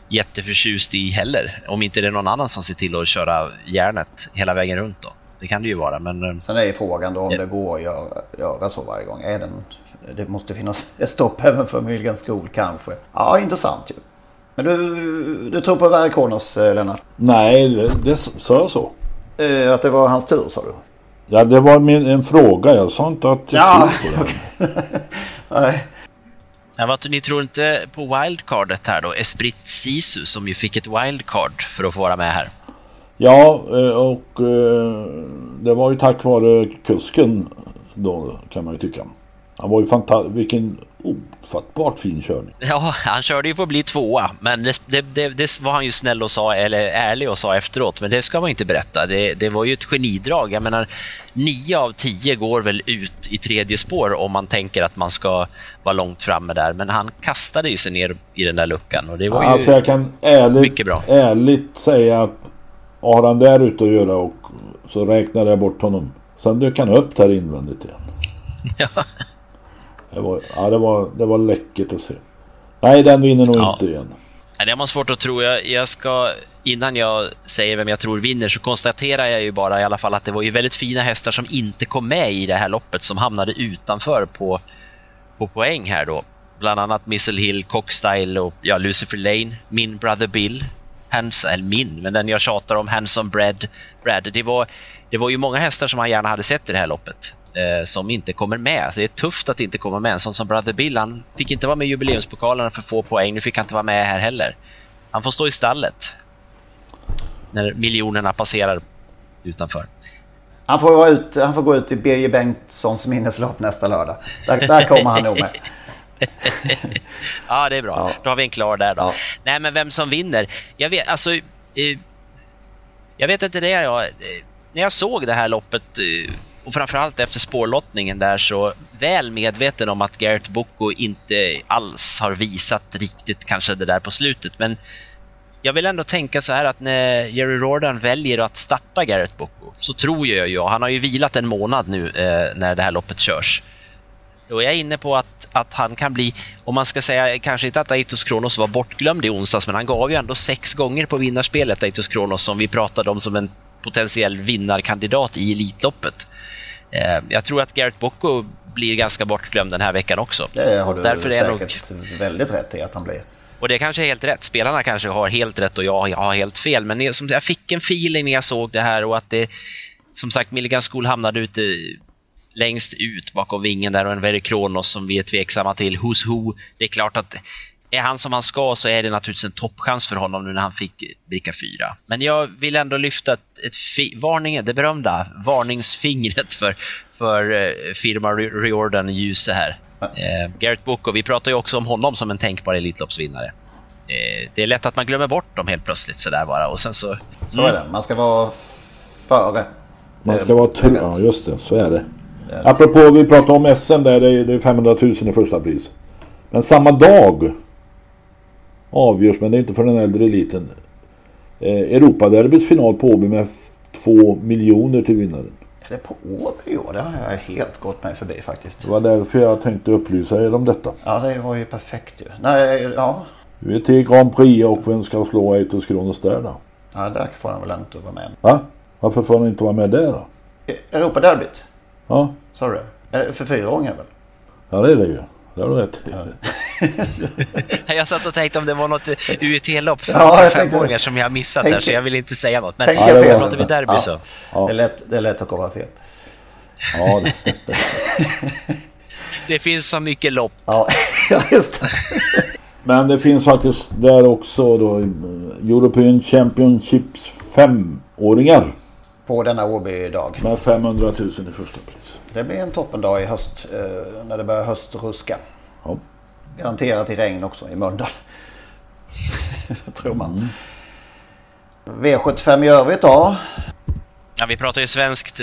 jätteförtjust i heller. Om inte det är någon annan som ser till att köra järnet hela vägen runt då. Det kan det ju vara, men... eh, Sen är ju frågan då om det går att göra, göra så varje gång. Är den, det måste finnas ett stopp även för Milligan School kanske. Ja, intressant ju. Men du, du tror på Verikonos, eh, Lennart? Nej, det, det sa jag så. Eh, att det var hans tur sa du? Ja, det var min, en fråga. Jag sa inte att jag Ja, tror på det. Nej. Ja, vad, ni tror inte på wildcardet här då? Esprit Sisu som ju fick ett wildcard för att få vara med här. Ja, eh, och eh, det var ju tack vare kusken då kan man ju tycka. Han var ju fantastisk. Vilken ofattbart fin körning. Ja, han körde ju för att bli tvåa, men det, det, det, det var han ju snäll och sa, eller ärlig och sa efteråt, men det ska man inte berätta. Det, det var ju ett genidrag. Jag menar, nio av tio går väl ut i tredje spår om man tänker att man ska vara långt framme där, men han kastade ju sig ner i den där luckan och det var ju Alltså jag kan ärligt, mycket bra. ärligt säga att har han där ute att göra och så räknar jag bort honom. Sen dök han upp där invändigt igen. Ja. Det var, ja, det var, det var läckert att se. Nej, den vinner nog Ja. inte igen. Nej, Det man svårt att tro. Jag, jag ska, innan jag säger vem jag tror vinner så konstaterar jag ju bara i alla fall att det var ju väldigt fina hästar som inte kom med i det här loppet som hamnade utanför på, på poäng här då. Bland annat Missile Hill, Cockstyle och ja, Lucifer Lane, Min Brother Bill, Hands, eller min, men den jag tjatar om, Handsome Bread. Brad. Det, var, det var ju många hästar som man gärna hade sett i det här loppet eh, som inte kommer med. Det är tufft att inte komma med. En sån som Brother Bill, han fick inte vara med i jubileumspokalen för få poäng. Nu fick han inte vara med här heller. Han får stå i stallet när miljonerna passerar utanför. Han får, ut, han får gå ut i Birger Bengtssons minneslopp nästa lördag. Där, där kommer han nog med. Ja, det är bra. Då har vi en klar där då. Nej, men vem som vinner? Jag vet, alltså... Eh, jag vet inte det jag... Eh, när jag såg det här loppet eh, och framförallt efter spårlottningen där så väl medveten om att Garrett Bocco inte alls har visat riktigt kanske det där på slutet, men jag vill ändå tänka så här att när Jerry Jordan väljer att starta Garrett Bocco så tror jag ju, han har ju vilat en månad nu eh, när det här loppet körs. Då är jag inne på att, att han kan bli, om man ska säga, kanske inte att Aitos Kronos var bortglömd i onsdags, men han gav ju ändå sex gånger på vinnarspelet, Aitos Kronos, som vi pratade om som en potentiell vinnarkandidat i Elitloppet. Eh, jag tror att Garrett Bocco blir ganska bortglömd den här veckan också. Det har du Därför är säkert väldigt rätt i att han blir. och det kanske är helt rätt. Spelarna kanske har helt rätt och jag har helt fel. Men jag fick en feeling när jag såg det här och att det, som sagt, Milligan School hamnade ute längst ut bakom vingen där och en Very Kronos som vi är tveksamma till. Who's Who. Det är klart att är han som han ska så är det naturligtvis en toppchans för honom nu när han fick bricka fyra. Men jag vill ändå lyfta ett, ett varningen, det berömda varningsfingret för, för eh, firma Re- Ljuse här. Eh, Garrett Bocco, vi pratar ju också om honom som en tänkbar Elitloppsvinnare. Eh, det är lätt att man glömmer bort dem helt plötsligt sådär bara och sen så... Så är det. Man ska vara före. Man Eh, ska vara tur. vet. Ja, just det. Så är det. Apropå, vi pratade om SM där. Det är, det är 500 000 i första pris. Men samma dag avgörs, men det är inte för den äldre eliten. Eh, Europaderbyts final på Åby med 2 miljoner till vinnaren. Är det på Åby i år? Det har jag helt gått mig förbi faktiskt. Det var därför jag tänkte upplysa er om detta. Ja, det var ju perfekt ju. Nej, ja. VT Grand Prix och vem ska slå Eitos Kronos där då? Ja, där får han väl inte vara med. Va? Varför får han inte vara med där då? Europaderbyt? Ja, Sa du det? Är det för fyraåringar väl? ja det är det ju. Det har du rätt i. jag satt och tänkte om det var något UET-lopp för, Ja, jag femåringar som jag har missat tänkte- här, så jag vill inte säga något. Men Tänker ja, fel. pratar vi derby Ja. så. Det, är lätt, det är lätt att komma fel. Ja, det, Det finns så mycket lopp. Ja, ja just det. Men det finns faktiskt där också då European Championships femåringar På denna Åby-dag. med 500 000 i första pris. Det blir en toppendag i höst eh, när det börjar höstruska. Ja. Garanterat i regn också i Mölndal. Tror man. V75 i övrigt då? Ja, vi pratar ju svenskt,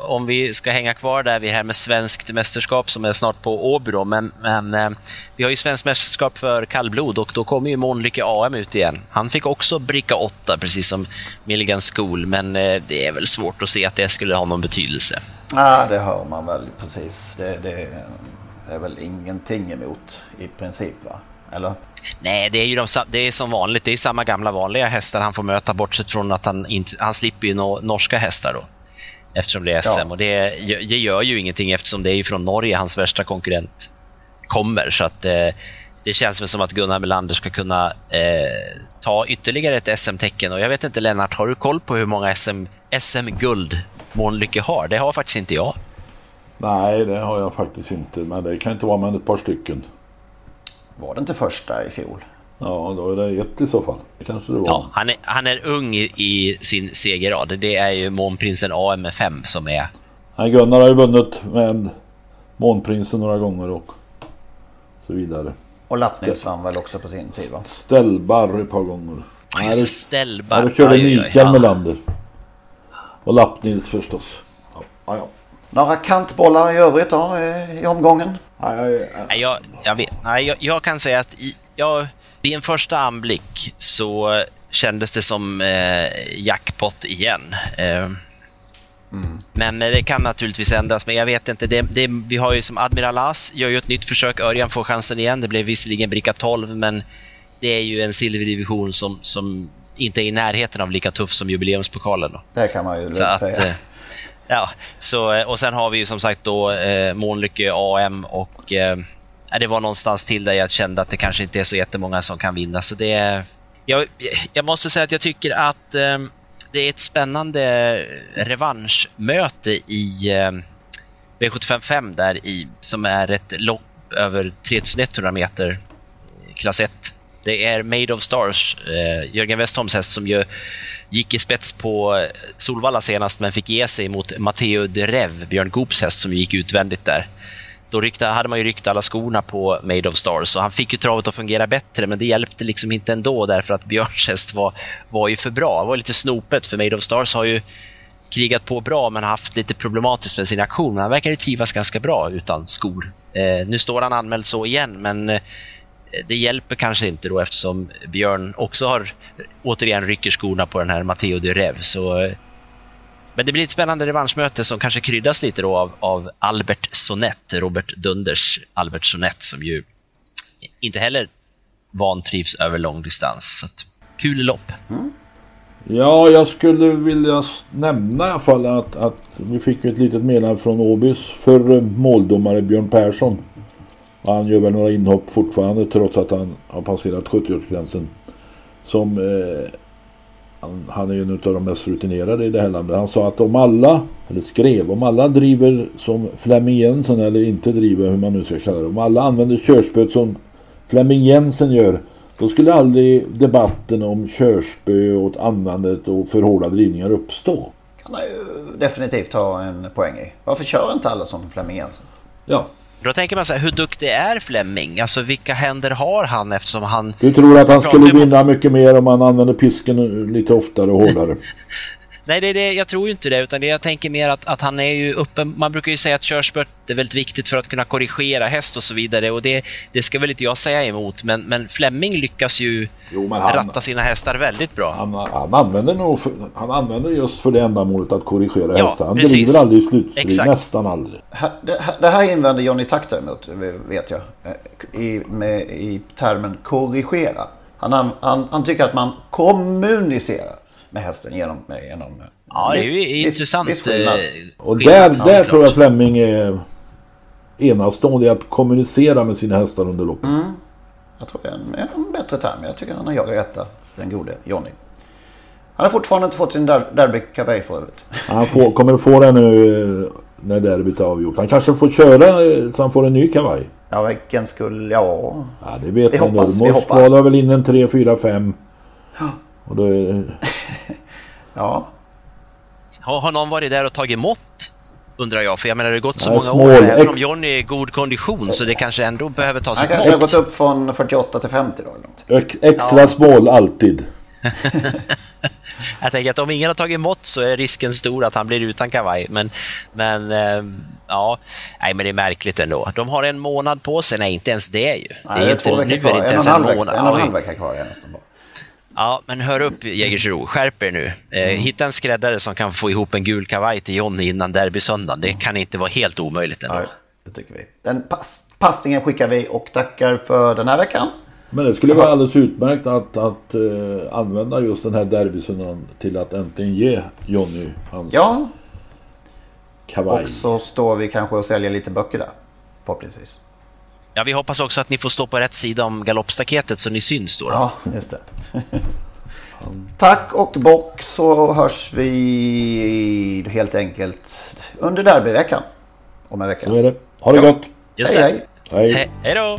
om vi ska hänga kvar där, vi är här med svenskt mästerskap som är snart på Åby då, men, men eh, vi har ju svenskt mästerskap för kallblod och då kommer ju Månlycke AM ut igen. Han fick också bricka 8, precis som Milligan School, men eh, det är väl svårt att se att det skulle ha någon betydelse. Ja, det hör man väl precis. Det, det är väl ingenting emot i princip va? Eller? Nej, det är ju de, det är som vanligt. Det är samma gamla vanliga hästar han får möta, bortsett från att han, inte, han slipper ju no, norska hästar då. Eftersom det är SM. Ja. Och det, det gör ju ingenting eftersom det är från Norge hans värsta konkurrent kommer. Så att eh, det känns väl som att Gunnar Melander ska kunna eh, ta ytterligare ett SM-tecken. Och jag vet inte, Lennart, har du koll på hur många SM, SM-guld Månlycke har? Det har faktiskt inte jag. Nej, det har jag faktiskt inte. Men det kan inte vara med ett par stycken. Var det inte första i fjol? Ja, då är det ett i så fall. Det kanske det var. Ja, han, är, han är ung i, i sin segerrad. Det är ju Månprinsen AM5 som är Nej, Gunnar har ju vunnit med Månprinsen några gånger och så vidare. Och Lappnils vann väl också på sin tid va? Ställbarr ett par gånger. Ja, just det, Ställbarr. Ja, då körde Mikael ja. Melander. Och Lappnils förstås. Ja, ja. ja. Några kantbollar i övrigt då eh, i omgången? Nej, jag, jag, vet, nej, jag, jag kan säga att i, jag, vid en första anblick så kändes det som eh, jackpot igen. Eh, Men eh, det kan naturligtvis ändras, men jag vet inte. Det, det, vi har ju som Admiral As gör ju ett nytt försök. Örjan får chansen igen. Det blev visserligen bricka 12, men det är ju en silverdivision som, som inte är i närheten av lika tuff som jubileumspokalen. Då. Det kan man ju Så att, säga ja, så, eh, och sen har vi ju som sagt då eh, Månlycke AM och eh, det var någonstans till där jag kände att det kanske inte är så jättemånga som kan vinna. Så det, jag, jag måste säga att jag tycker att eh, det är ett spännande revanschmöte i eh, V755 där i, som är ett lopp över 3100 meter, klass 1. Det är Made of Stars, eh, Jörgen Westholms häst som ju gick i spets på eh, Solvalla senast men fick ge sig mot Matteo de Rev, Björn Goops häst som gick utvändigt där. Då ryckte, hade man ju ryckt alla skorna på Made of Stars och han fick ju travet att fungera bättre men det hjälpte liksom inte ändå därför att Björns häst var, var ju för bra. Det var lite snopet för Made of Stars har ju krigat på bra men haft lite problematiskt med sin aktion. Men han verkar ju trivas ganska bra utan skor. Eh, nu står han anmäld så igen, men eh, det hjälper kanske inte då eftersom Björn också har återigen rycker skorna på den här Matteo de Rev. Så, men det blir ett spännande revanschmöte som kanske kryddas lite då av, av Albert Sonett, Robert Dunders Albert Sonett, som ju inte heller vantrivs över lång distans Så att, kul lopp. Mm. Ja, jag skulle vilja nämna i alla fall att, att vi fick ett litet meddelande från Åbys förre måldomare Björn Persson. Han gör väl några inhopp fortfarande trots att han har passerat 70-årsgränsen. Som eh, han, han är ju en av de mest rutinerade i det här landet. Han sa att om alla, eller skrev, om alla driver som Flemming Jensen eller inte driver, hur man nu ska kalla det. Om alla använder körspöet som Flemming Jensen gör. Då skulle aldrig debatten om körspö och användandet och för hårda drivningar uppstå. Kan man ju definitivt ha en poäng i. Varför kör inte alla som Flemming Jensen? Ja. Då tänker man så här, hur duktig är Flemming? Alltså vilka händer har han eftersom han... Du tror att han skulle vinna mycket mer om han använder pisken lite oftare och hårdare? Nej, det det, jag tror ju inte det, utan det jag tänker mer att, att han är ju uppe... Man brukar ju säga att körspurt är väldigt viktigt för att kunna korrigera häst och så vidare och det, det ska väl inte jag säga emot, men, men Flemming lyckas ju men han- ratta sina hästar väldigt bra. Han, han, använder nog för, han använder just för det ändamålet att korrigera Ja, hästar. Han precis. driver aldrig slutstrid, nästan aldrig. Det, här invänder Johnny Takter emot, vet jag. eh, I, med, i termen korrigera. Han, an- han, han tycker att man kommunicerar med hästen genom... genom Ja, det är ju viss- viss- intressant, viss skillnad. eh, Och där, ja, där såklart. tror jag Flemming är enastående i att kommunicera med sina hästar under loppet. Mm. Jag tror det är en, en bättre term. Jag tycker han har rätta, den gode Jonny. Han har fortfarande inte fått sin der derbykavaj för övrigt. Han får, kommer att få det nu eh, när derbyt är avgjort. Han kanske får köra eh, så han får en ny kavaj. Ja, vilken skulle... Ja... Ja, det vet vi man hoppas, nog. hoppas. har väl in en 3, 4, 5. Och då är... ja. Har, har någon varit där och tagit mått? Undrar jag, för jag menar det har gått så Nej, många small år. Även om Johnny är i god kondition så det kanske ändå behöver tas Han ett kanske har mått. gått upp från 48 till 50 då. eller något. Ex- Extra Ja. small alltid. Jag tänker att om ingen har tagit mått så är risken stor att han blir utan kavaj. Men, men eh, ja, nej men det är märkligt ändå. De har en månad på sig. Nej, inte ens det ju. Nej, det är ju två inte, veckor nu är kvar. det inte En och ens en månad. vecka- en och en halv vecka kvar är det nästan bara. Ja, men hör upp Jägersro, skärp er nu. Eh, hitta en skräddare som kan få ihop en gul kavaj till Johnny innan derbysöndagen. Det kan inte vara helt omöjligt ändå. Nej, det tycker vi. Den pass passningen skickar vi och tackar för den här veckan. Men det skulle vara alldeles utmärkt att, att eh, använda just den här derbysöndagen till att äntligen ge Jonny hans Ja, kavaj. och så står vi kanske och säljer lite böcker där. Förhoppningsvis. Ja, vi hoppas också att ni får stå på rätt sida om galoppstaketet så ni syns då. då. Ja, just det. Tack och bock så hörs vi helt enkelt under derbyveckan. Om en vecka. Så är det. Ha det gott! Just hej, det. hej. Hej! He- hej då!